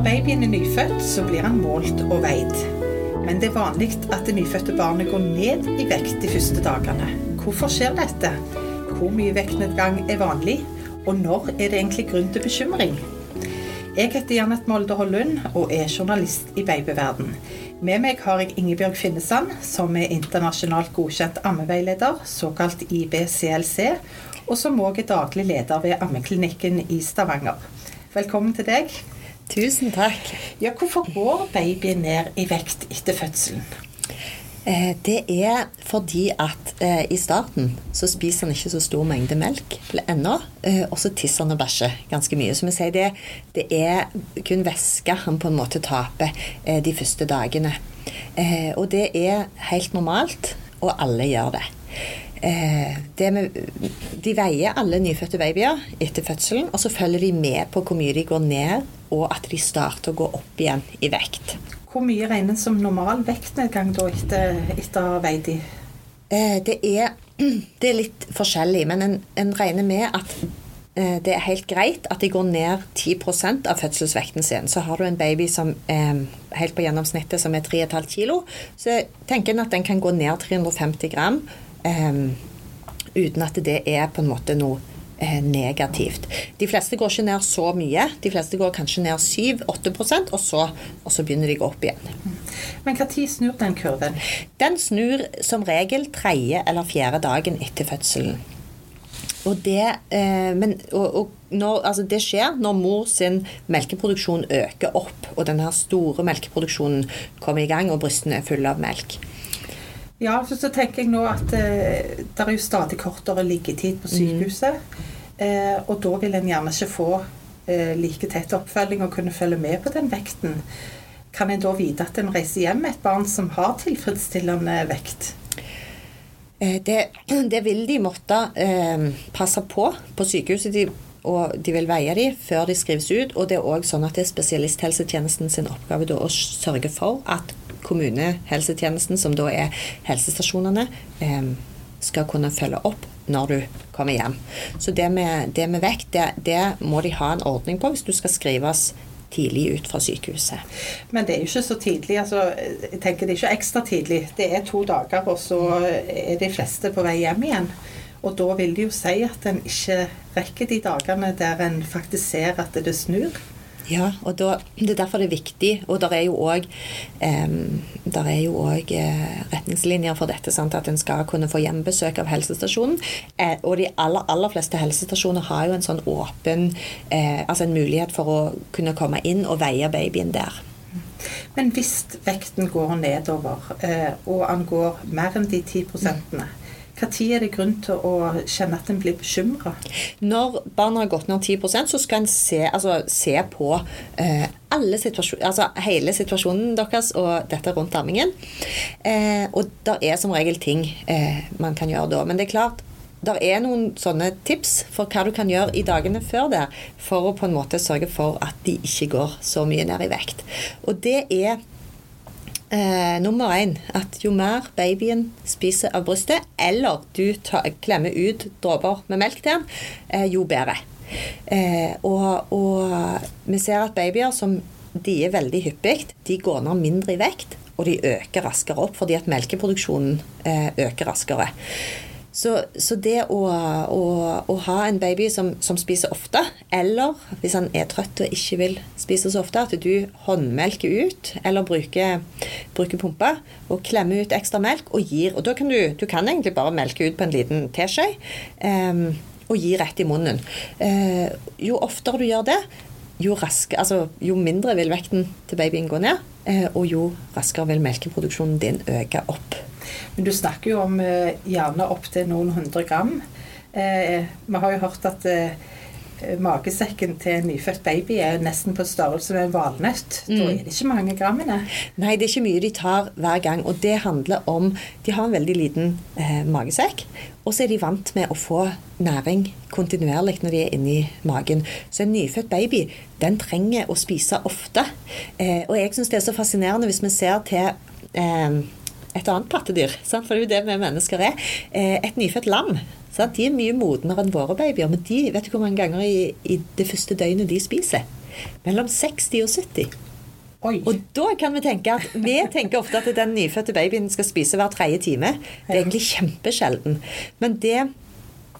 Når babyen er nyfødt, så blir han målt og veid. Men det er vanlig at det nyfødte barnet går ned i vekt de første dagene. Hvorfor skjer dette? Hvor mye vektnedgang er vanlig? Og når er det egentlig grunn til bekymring? Jeg heter Janet Molde Hollund og er journalist i babyverden. Med meg har jeg Ingebjørg Finnesand, som er internasjonalt godkjent ammeveileder, såkalt IBCLC, og som òg er daglig leder ved Ammeklinikken i Stavanger. Velkommen til deg. Tusen takk. Ja, hvorfor går babyen ned i vekt etter fødselen? Eh, det er fordi at eh, i starten så spiser han ikke så stor mengde melk ennå, eh, og så tisser han og bæsjer ganske mye. Så vi sier det, det er kun væske han på en måte taper de første dagene. Og det er helt normalt, og alle gjør det. det med, de veier alle nyfødte babyer etter fødselen, og så følger de med på hvor mye de går ned, og at de starter å gå opp igjen i vekt. Hvor mye regnes som normal vektnedgang da etter, etter veid de? Det er, det er litt forskjellig, men en, en regner med at eh, det er helt greit at de går ned 10% av fødselsvekten sin. Så har du en baby som er helt på gjennomsnittet som er 3,5 kg, så tenker en at den kan gå ned 350 gram um, uten at det er på en måte noe Eh, negativt. De fleste går ikke ned så mye. De fleste går kanskje ned 7-8% og, så, og så begynner de å gå opp igjen. Men når snur den kurven? Den snur som regel tredje eller fjerde dagen etter fødselen. Og det, eh, men, og, og når, altså det, skjer når mor sin melkeproduksjon øker opp, og denne store melkeproduksjonen kommer i gang, og brystene er fulle av melk. Ja, for så tenker jeg nå at eh, det er jo stadig kortere liggetid på mm. sykehuset. Mm. Eh, og da vil en gjerne ikke få eh, like tett oppfølging og kunne følge med på den vekten. Kan en da vite at en reiser hjem med et barn som har tilfredsstillende vekt? Eh, det, det, vil de måtte eh, passe på på sykehuset. De, og de vil veie dem før de skrives ut. Og det er òg sånn at det er spesialisthelsetjenesten sin oppgave da, å sørge for at kommunehelsetjenesten, som da er helsestasjonene, eh, skal kunne følge opp når du kommer hjem. Så det med, det med vekt, det, det, må de ha en ordning på hvis du skal skrives tidlig ut fra sykehuset. Men det er jo ikke så tidlig. altså jeg tenker Det er ikke ekstra tidlig. Det er to dager, og så er de fleste på vei hjem igjen. Og da vil det jo si at en ikke rekker de dagene der en faktisk ser at det snur. Ja, og da, det er derfor det er viktig. Og der er jo òg eh, retningslinjer for dette. Sant? At en skal kunne få hjemmebesøk av helsestasjonen. Eh, og de aller, aller fleste helsestasjoner har jo en sånn åpen eh, Altså en mulighet for å kunne komme inn og veie babyen der. Men hvis vekten går nedover, eh, og han går mer enn de 10 prosentene, når er det grunn til å kjenne at en blir bekymra? Når barna har gått ned 10% så skal en se, altså, se på eh, altså, hele situasjonen deres og dette rundt ammingen. Eh, og det er som regel ting eh, man kan gjøre da. Men det er klart, det er noen sånne tips for hva du kan gjøre i dagene før det, for å på en måte sørge for at de ikke går så mye ned i vekt. Og det er Eh, nummer én at jo mer babyen spiser av brystet, eller du ta, klemmer ut dråper med melk til den, eh, jo bedre. Eh, og, og, vi ser at babyer som de er veldig hyppig, de går ned mindre i vekt, og de øker raskere opp fordi at melkeproduksjonen eh, øker raskere. Så, så det å, å, å, ha en baby som, som, spiser ofte, eller hvis han er trøtt og ikke vil spise så ofte, at du håndmelker ut eller bruker, bruker pumpe og klemmer ut ekstra melk og gir Og da kan du, du kan egentlig bare melke ut på en liten teskje um, og gi rett i munnen. Uh, jo oftere du gjør det, jo, raske, altså, jo mindre vil vekten til babyen gå ned, uh, og jo raskere vil melkeproduksjonen din øke opp. Men du snakker jo om eh, gjerne opptil noen hundre gram. Eh, vi har jo hørt at eh, magesekken til en nyfødt baby er nesten på størrelse med en valnøtt. Mm. Da er det ikke mange grammene. Nei, det er ikke mye de tar hver gang. Og det handler om De har en veldig liten eh, magesekk. Og så er de vant med å få næring kontinuerlig når de er inni magen. Så en nyfødt baby den trenger å spise ofte. Eh, og jeg syns det er så fascinerende hvis vi ser til eh, et annet pattedyr. Sant? For det er jo det vi mennesker er. Eh, et nyfødt lam. Sant? De er mye modnere enn våre babyer, men de vet du hvor mange ganger i, i det første døgnet de spiser. mellom 60 og 70. Oi. Og da kan vi tenke at vi tenker ofte at den nyfødte babyen skal spise hver tredje time. Det er egentlig kjempesjelden. Men det,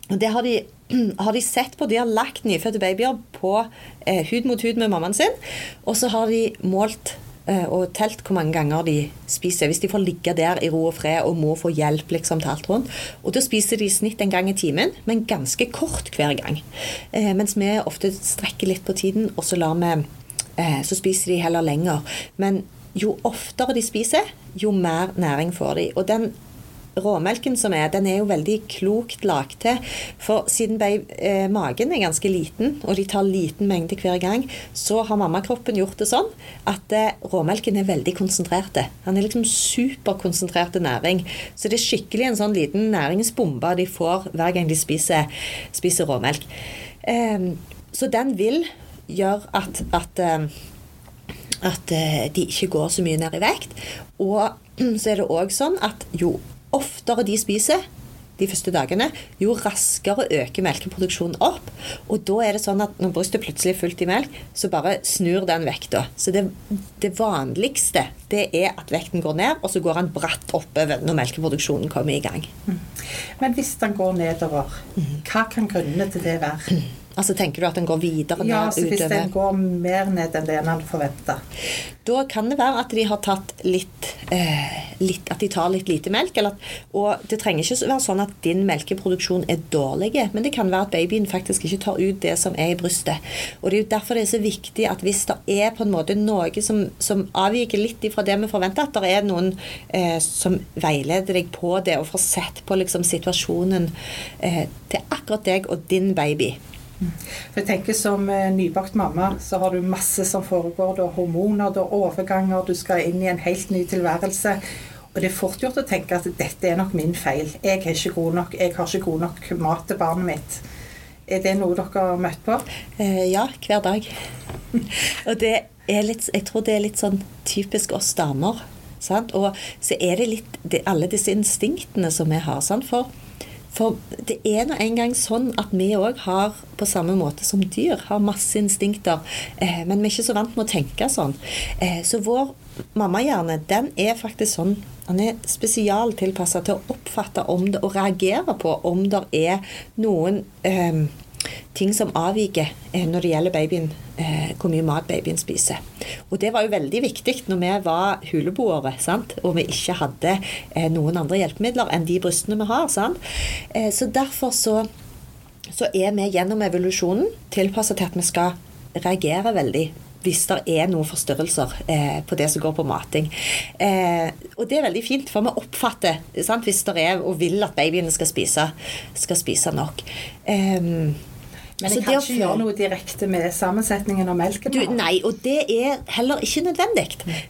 det har, de, har de sett på. De har lagt nyfødte babyer på eh, hud mot hud med mammaen sin, og så har de målt og telt hvor mange ganger de spiser. Hvis de får ligge der i ro og fred og må få hjelp liksom, til alt rundt. Og da spiser de i snitt en gang i timen, men ganske kort hver gang. Eh, mens vi ofte strekker litt på tiden, og så vi Eh, så spiser de heller lenger. Men jo oftere de spiser, jo mer næring får de. Og den råmelken som er, den er jo veldig klokt lagt til. For siden eh, magen er ganske liten, og de tar liten mengde hver gang, så har mammakroppen gjort det sånn at eh, råmelken er veldig konsentrert. Den er liksom superkonsentrert næring. Så det er skikkelig en sånn liten næringsbombe de får hver gang de spiser, spiser råmelk. Eh, så den vil gjøre at, at, eh, at eh, de ikke går så mye ned i vekt. Og så er det òg sånn at jo oftere de spiser de første dagene, jo raskere øker melkeproduksjonen opp. Og da er det sånn at når brystet plutselig er fullt i melk, så bare snur den vekta. Så det, det, vanligste det er at vekten går ned, og så går den bratt oppover når melkeproduksjonen kommer i gang. Mm. Men hvis den går nedover, hva kan grunnene til det være? Altså Tenker du at den går videre ned ja, altså, Hvis den går mer ned enn det en hadde forventa. Da kan det være at de har tatt litt, eh, litt At de tar litt lite melk. Eller, og det trenger ikke være sånn at din melkeproduksjon er dårlig, men det kan være at babyen faktisk ikke tar ut det som er i brystet. Og det er jo derfor det er så viktig at hvis det er på en måte noe som, som avviker litt fra det vi forventer, at det er noen eh, som veileder deg på det, og får sett på liksom, situasjonen eh, til akkurat deg og din baby. For jeg tenker Som eh, nybakt mamma så har du masse som foregår. Du har hormoner, du har overganger, du skal inn i en helt ny tilværelse. Og det er fort gjort å tenke at dette er nok min feil. Jeg er ikke god nok, jeg har ikke god nok mat til barnet mitt. Er det noe dere har møtt på? Eh, ja, hver dag. og det er litt, jeg tror det er litt sånn typisk oss damer. Sant? Og så er det litt det, alle disse instinktene som vi har. Sant? For for det er nå engang sånn at vi òg har, på samme måte som dyr, har masse instinkter. Eh, men vi er ikke så vant med å tenke sånn. Eh, så vår mammahjerne, den er faktisk sånn Han er spesialtilpassa til å oppfatte om det og reagere på om det er noen eh, ting som avviker eh, når det gjelder babyen, eh, hvor mye mat babyen spiser. Og det var jo veldig viktig når vi var huleboere sant? og vi ikke hadde eh, noen andre hjelpemidler enn de brystene vi har. Sant? Så derfor så, så er vi gjennom evolusjonen tilpassa til at vi skal reagere veldig hvis det er noen forstyrrelser eh, på det som går på mating. Eh, og det er veldig fint, for vi oppfatter sant, hvis det er og vil at babyene skal spise, skal spise nok. Eh, men jeg kan ikke gjøre noe direkte med sammensetningen av melken? Du, nei, og det er heller ikke nødvendig.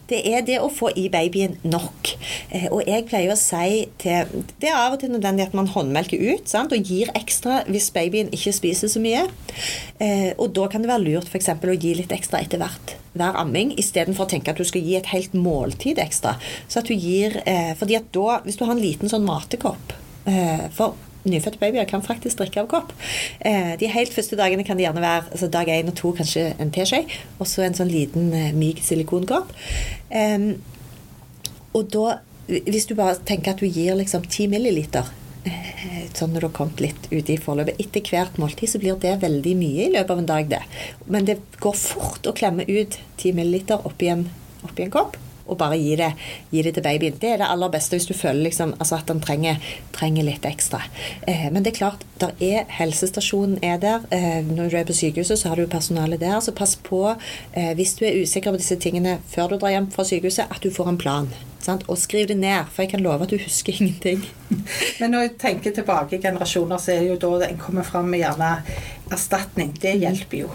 Det er det å få i babyen nok. Eh, og jeg pleier å si til Det er av og til nødvendig at man håndmelker ut sant, og gir ekstra hvis babyen ikke spiser så mye. Eh, og da kan det være lurt f.eks. å gi litt ekstra etter hvert hver amming, istedenfor å tenke at du skal gi et helt måltid ekstra. Så at du gir, eh, fordi at da, Hvis du har en liten sånn matekopp for nyfødte babyer kan faktisk drikke av kopp. Eh, de helt første dagene kan det gjerne være altså dag én og to kanskje en teskje, og så en sånn liten eh, myk silikonkopp. Eh, og da, hvis du bare tenker at du gir liksom 10 milliliter eh, sånn når du har kommet litt ut i forløpet. Etter hvert måltid så blir det veldig mye i løpet av en dag, det. Men det går fort å klemme ut 10 milliliter oppi en, oppi en kopp og bare gi det, gi det, til babyen. Det er det aller beste hvis du føler liksom, altså at den trenger, trenger litt ekstra. Eh, men det er klart, der er, helsestasjonen er der. Eh, når du er på sykehuset, så har du personale der. Så pass på, eh, hvis du er usikker på disse tingene før du drar hjem fra sykehuset, at du får en plan. Sant? Og skriv det ned, for jeg kan love at du husker ingenting. Men når jeg tenker tilbake i generasjoner, så er det jo da en kommer fram med gjerne erstatning. Det hjelper jo.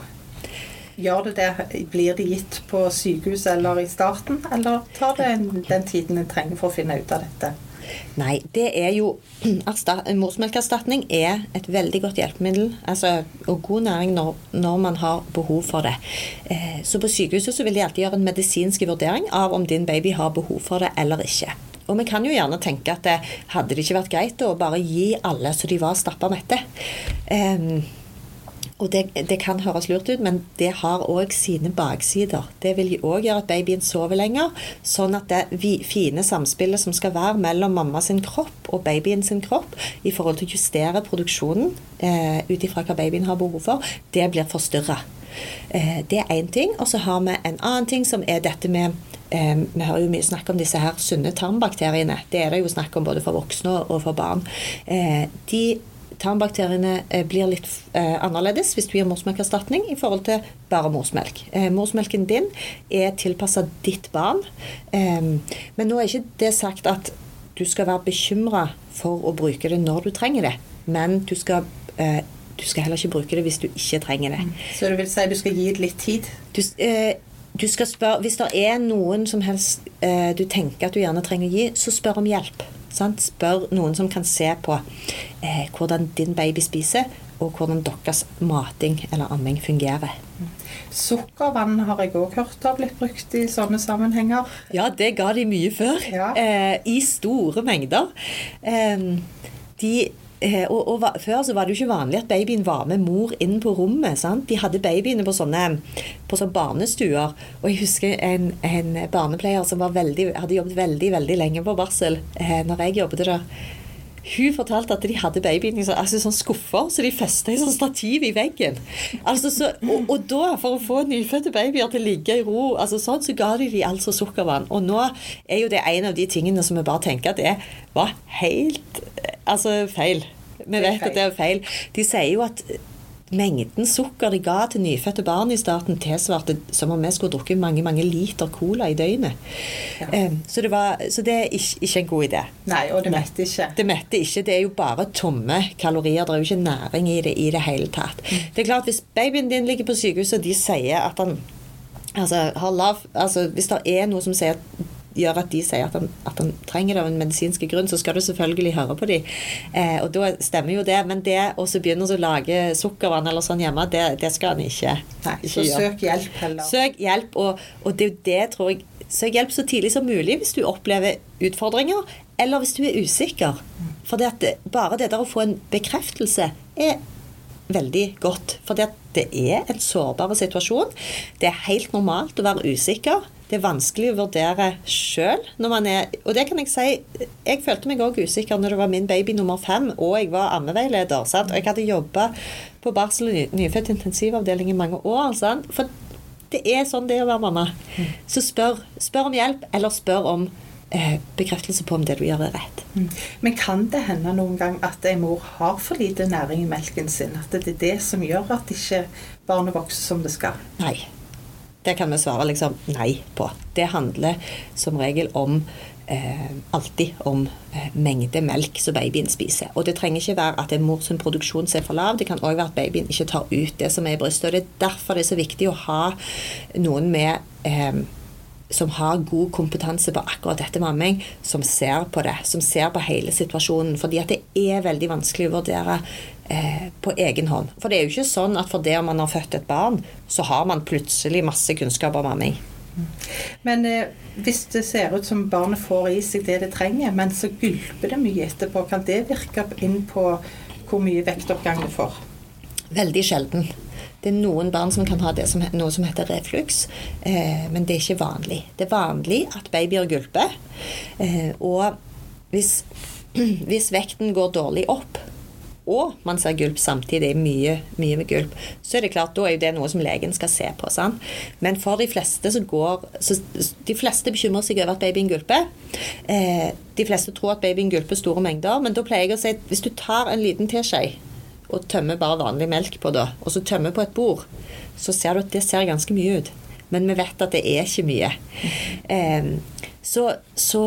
Gjør det det? Blir det gitt på sykehus eller i starten, eller tar det den tiden en trenger for å finne ut av dette? Nei, det er jo Morsmelkerstatning er et veldig godt hjelpemiddel altså, og god næring når, når, man har behov for det. Eh, så på sykehuset så vil de alltid gjøre en medisinsk vurdering av om din baby har behov for det eller ikke. Og vi kan jo gjerne tenke at det hadde det ikke vært greit å bare gi alle så de var stappa mette. Eh, Og det, det, kan høres lurt ut, men det har òg sine baksider. Det vil òg gjøre at babyen sover lenger, sånn at det fine samspillet som skal være mellom mamma sin kropp og babyen sin kropp i forhold til å justere produksjonen eh, ut ifra hva babyen har behov for, det blir forstyrra. Eh, det er én ting. Og så har vi en annen ting som er dette med eh, Vi hører jo mye snakk om disse her sunne tarmbakteriene. Det er det jo snakk om både for voksne og for barn. Eh, de tarmbakteriene eh, blir litt eh, annerledes hvis du gir morsmelkerstatning i forhold til bare morsmelk. Eh, morsmelken din er tilpassa ditt barn. men nå er ikke det sagt at du skal være bekymra for å bruke det når du trenger det, men du skal, du skal heller ikke bruke det hvis du ikke trenger det. Så du vil si du skal gi det litt tid? Du, du skal spørre, Hvis det er noen som helst du tenker at du gjerne trenger å gi, så spør om hjelp. Sant? Spør noen som kan se på eh, hvordan din baby spiser, og hvordan deres mating eller amming fungerer. Sukkervann har jeg òg hørt har blitt brukt i sånne sammenhenger. Ja, det ga de mye før. Ja. Eh, I store mengder. Eh, de og, og, Før så var det jo ikke vanlig at babyen var med mor inn på rommet. Sant? De hadde babyene på sånne, på sånne barnestuer. Og jeg husker en, en barnepleier som veldig, hadde jobbet veldig veldig lenge på barsel eh, når jeg jobbet der. Hun fortalte at de hadde babyen i så, altså, sånn skuffer, så de festa i sånn stativ i veggen. Altså, så, og, og, da, for å få nyfødte babyer til å ligge i ro, altså, sånn, så ga de dem altså sukkervann. Og nå er jo det en av de tingene som vi bare tenker at det var helt altså, feil. Vi vet at det er feil. De sier jo at mengden sukker de ga til nyfødte barn i starten, tilsvarte som om vi skulle drukket mange mange liter cola i døgnet. Ja. Um, så, det var, så, det er ikke, ikke, en god idé. Nei, og det metter ikke. Det metter ikke. Det er jo bare tomme kalorier. Det er jo ikke næring i det i det hele tatt. Mm. Det er klart, Hvis babyen din ligger på sykehuset, og de sier at han altså, har lav altså, Hvis det er noe som sier at gjør at de sier at han, at han trenger det av en medisinsk grunn, så skal du selvfølgelig høre på dem. Eh, og da stemmer jo det. Men det å begynne å lage sukkervann eller sånn hjemme, det, det skal han ikke, Nei, ikke så gjøre. søk hjelp heller. Søk hjelp, og, og det det, tror jeg Søk hjelp så tidlig som mulig hvis du opplever utfordringer, eller hvis du er usikker. For det bare det der å få en bekreftelse er veldig godt. For det er en sårbar situasjon. Det er helt normalt å være usikker det er vanskelig å vurdere sjøl. Og det kan jeg si Jeg følte meg òg usikker når det var min baby nummer fem, og jeg var ammeveileder. Sant? Og jeg hadde jobba på barsel- og nyfødt intensivavdeling i mange år. Sant? For det er sånn det er å være mamma. Så spør, spør om hjelp, eller spør om eh, bekreftelse på om det du gjør, er rett. Mm. Men kan det hende noen gang at en mor har for lite næring i melken sin? At det er det som gjør at ikke barnet vokser som det skal? Nei. Det kan vi svare liksom nei på. Det handler som regel om eh, alltid om eh, mengde melk som babyen spiser. Og det trenger ikke være at en mors produksjon er for lav. Det kan òg være at babyen ikke tar ut det som er i brystet. Og det er derfor det er så viktig å ha noen med eh, som har god kompetanse på akkurat dette med amming, som ser på det, som ser på hele situasjonen. Fordi at det er veldig vanskelig å vurdere eh, på egen hånd. For det er jo ikke sånn at fordi man har født et barn, så har man plutselig masse kunnskap om amming. Men eh, hvis det ser ut som barnet får i seg det det trenger, men så gulper det mye etterpå, kan det virke inn på hvor mye vektoppgang det får? Veldig sjelden. Det er noen barn som kan ha det som, noe som heter refluks, eh, men det er ikke vanlig. Det er vanlig at babyer gulper. Eh, og hvis, hvis, vekten går dårlig opp, og man ser gulp samtidig, mye, mye med gulp, så er det klart, da er det noe som legen skal se på. Sant? Men for de fleste så går så De fleste bekymrer seg over at babyen gulper. Eh, de fleste tror at babyen gulper store mengder, men da pleier jeg å si at hvis du tar en liten teskje og tømmer bare vanlig melk på det, og så tømmer på et bord, så ser du at det ser ganske mye ut. Men vi vet at det er ikke mye. Um, så, så,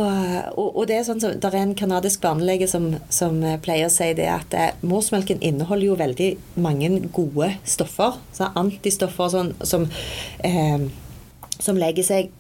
og, og, det er sånn som, der er en kanadisk barnelege som, som, pleier å si det at eh, morsmelken inneholder jo veldig mange gode stoffer. Antistoffer sånn, som, eh, som legger seg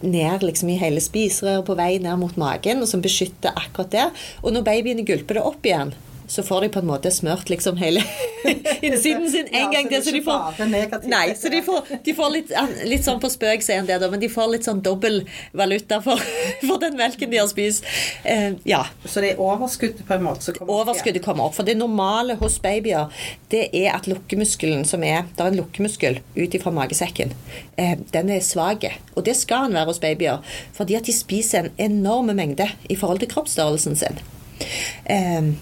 ned liksom, i hele spiserøret på vei ned mot magen, og som beskytter akkurat det. Og når babyene gulper det opp igjen, så får de på en måte smørt liksom hele innsiden sin en Ja, gang til. Så de får, nei, så de får, de får litt, litt sånn på spøk, sier han det, da, men de får litt sånn dobbel valuta for, for den melken de har spist. Eh, ja. Så det er overskuddet på en måte som kommer opp. Overskuddet kommer opp. For det normale hos babyer, det er at lukkemuskelen som er Det er en lukkemuskel ut ifra magesekken. Eh, den er svak. Og det skal den være hos babyer. Fordi at de spiser en enorm mengde i forhold til kroppsstørrelsen sin. Eh,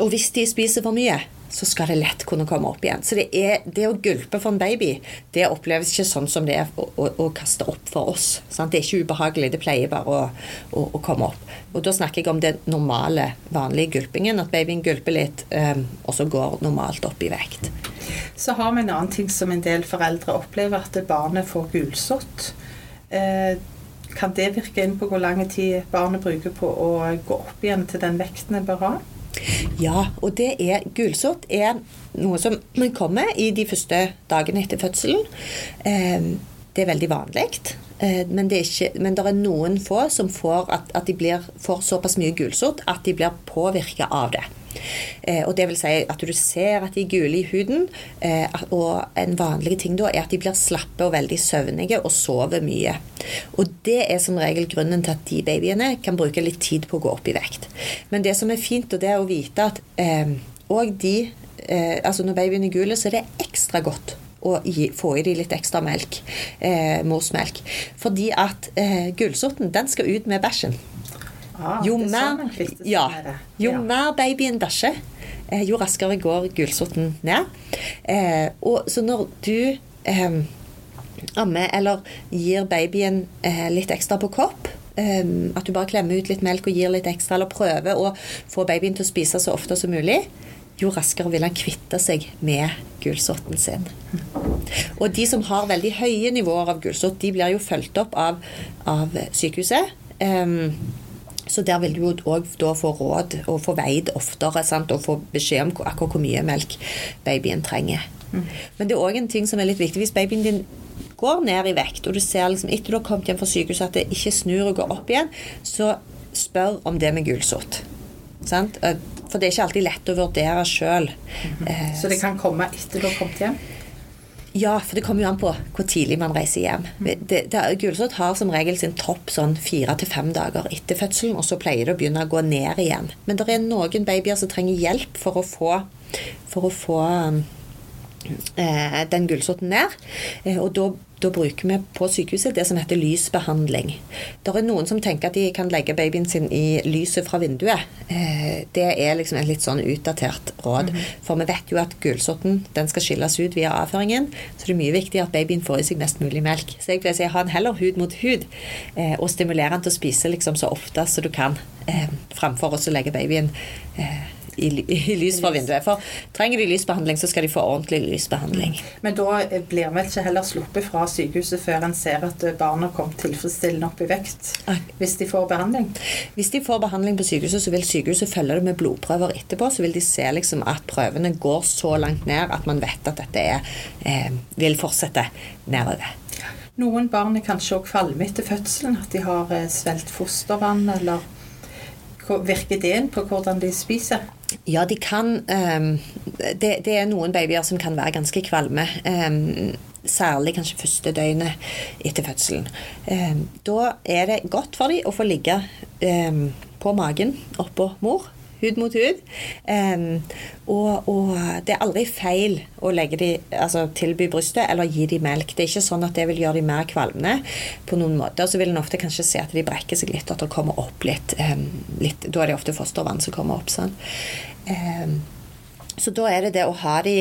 og hvis de spiser for mye, så skal det lett kunne komme opp igjen. Så det, er, det å gulpe for en baby, det oppleves ikke sånn som det er å, å, å kaste opp for oss. Sant? Det er ikke ubehagelig, det pleier bare å, å, komme opp. Og da snakker jeg om den normale, vanlige gulpingen, at babyen gulper litt, um, og så går normalt opp i vekt. Så har vi en annen ting som en del foreldre opplever, at barnet får gulsott. Eh, kan det virke inn på hvor lang tid barnet bruker på å gå opp igjen til den vekten det bør ha? Ja, og det er gulsott er noe som kommer i de første dagene etter fødselen. Eh, Det er veldig vanlig. eh, Men det ikke, men det er noen få som får, at, at de blir, får såpass mye gulsott at de blir påvirka av det. Eh, og det vil si at du ser at de er gule i huden. Eh, og en vanlig ting da er at de blir slappe og veldig søvnige og sover mye. Og det er som regel grunnen til at de babyene kan bruke litt tid på å gå opp i vekt. Men det som er fint, og det er å vite at eh, de eh, Altså når babyen er gul, så er det ekstra godt å gi, få i de litt ekstra melk. Eh, morsmelk. Fordi at eh, gulsorten, den skal ut med bæsjen. Ah, Jo det er mer, sånn ja, jo Ja. mer babyen bæsjer, eh, jo raskere går gulsotten ned. Eh, og så når du eh, ammer eller gir babyen eh, litt ekstra på kopp, eh, at du bare klemmer ut litt melk og gir litt ekstra, eller prøver å få babyen til å spise så ofte som mulig, jo raskere vil han kvitte seg med gulsotten sin. Og de som har veldig høye nivåer av gulsott, de blir jo fulgt opp av, av sykehuset. Ehm, så der vil du òg da få råd og få veid oftere sant? og få beskjed om akkurat hvor mye melk babyen trenger. Men det er òg en ting som er litt viktig. Hvis babyen din går ned i vekt, og du ser liksom etter du har kommet hjem fra sykehuset at det ikke snur og går opp igjen, så spør om det med gulsott. Eh, For det er ikke alltid lett å vurdere sjøl. Så det kan komme etter du har kommet hjem? Ja, for det kommer jo an på hvor tidlig man reiser hjem. Det, det, gulsott har som regel sin topp sånn fire til fem dager etter fødselen, og så pleier det å begynne å gå ned igjen. Men det er noen babyer som trenger hjelp for å få, for å få eh, den gullsorten ned. Eh, og da, da bruker vi på sykehuset det som heter lysbehandling. Det er noen som tenker at de kan legge babyen sin i lyset fra vinduet. Eh, det er liksom et litt sånn utdatert råd. For vi vet jo at gullsorten den skal skilles ut via avføringen, så det er mye viktig at babyen får i seg mest mulig melk. Så jeg vil si ha den heller hud mot hud, eh, og stimulere den til å spise liksom så ofte som du kan, eh, framfor å legge babyen eh, i, i lys fra vinduet. For trenger de lysbehandling, så skal de få ordentlig lysbehandling. Men da eh, blir vi ikke heller sluppet fra sykehuset før en ser at barna kom tilfredsstillende opp i vekt, hvis de får behandling? Hvis de får behandling på sykehuset, så vil sykehuset følge det med blodprøver etterpå. Så vil de se liksom at prøvene går så langt ned at man vet at dette er, eh, vil fortsette nedover. Noen barn er kanskje òg kvalme etter fødselen, at de har eh, svelget fostervann, eller virker det inn på hvordan de spiser? Ja, de kan ehm, det, det er noen babyer som kan være ganske kvalme. ehm, særlig kanskje første døgnet etter fødselen. Ehm, da er det godt for dem å få ligge på magen oppå mor. Hud mot hud. Um, og, og det er aldri feil å de, altså, tilby brystet eller gi dem melk. Det er ikke sånn at det vil gjøre dem mer kvalmende på noen måter. Så vil en ofte kanskje se at de brekker seg litt, at det kommer opp litt. Um, litt da er det ofte fostervann som kommer opp. sånn. Ehm, så da er det det å ha de,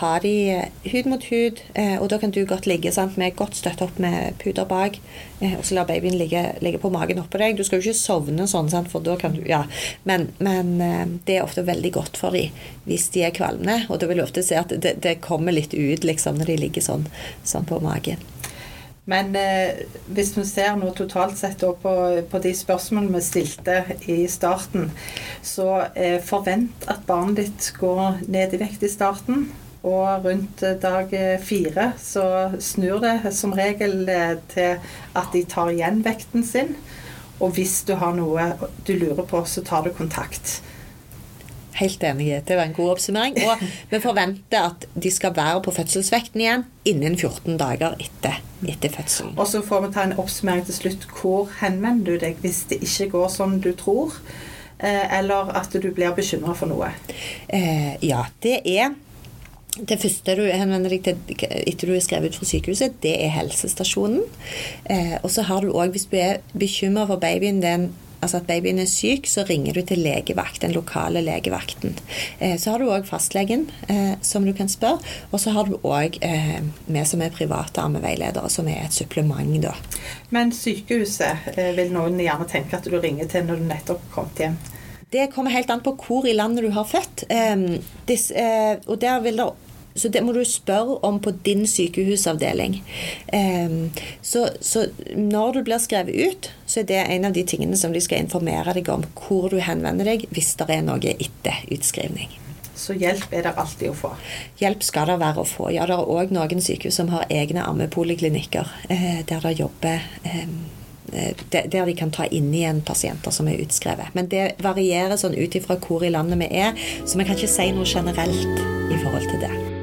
ha de eh, hud mot hud, eh, og da kan du godt ligge sant, med godt støtte opp med puter bak, eh, og så la babyen ligge, ligge på magen oppå deg. Du skal jo ikke sovne sånn, sant, for da kan du Ja. Men, men eh, det er ofte veldig godt for dem hvis de er kvalmende, og da vil du ofte se at det, det kommer litt ut liksom når de ligger sånn, sånn på magen. Men eh, hvis vi ser nå totalt sett på, på de spørsmålene vi stilte i starten, så eh, forvent at barnet ditt går ned i vekt i starten. Og rundt eh, dag eh, fire så snur det som regel eh, til at de tar igjen vekten sin. Og hvis du har noe du lurer på, så tar du kontakt. Helt enig. Det var en god oppsummering. Og vi forventer at de skal være på fødselsvekten igjen innen 14 dager etter, etter fødselen. Og så får vi ta en oppsummering til slutt. Hvor henvender du deg hvis det ikke går som du tror, eh, eller at du blir bekymra for noe? Eh, ja, det er det første du henvender deg til etter du er skrevet ut fra sykehuset, det er helsestasjonen. Eh, og så har du òg, hvis du er bekymra for babyen din altså at babyen er syk, så ringer du til legevakt, den lokale legevakten. Eh, så har du òg fastlegen eh, som du kan spørre, og så har du òg eh, vi som er private ammeveiledere, som er et supplement, da. Men sykehuset eh, vil noen gjerne tenke at du ringer til når du nettopp har kommet hjem? Det kommer helt an på hvor i landet du har født. Uh, og der vil det så det må du spørre om på din sykehusavdeling. Um, så, så, når du blir skrevet ut, så er det en av de tingene som de skal informere deg om hvor du henvender deg hvis det er noe etter utskrivning. Så hjelp er det alltid å få? Hjelp skal det være å få. Ja, det er òg noen sykehus som har egne ammepoliklinikker eh, der det jobber eh, der de kan ta inn igjen pasienter som er utskrevet. Men det varierer sånn ut ifra hvor i landet vi er, så vi kan ikke si noe generelt i forhold til det.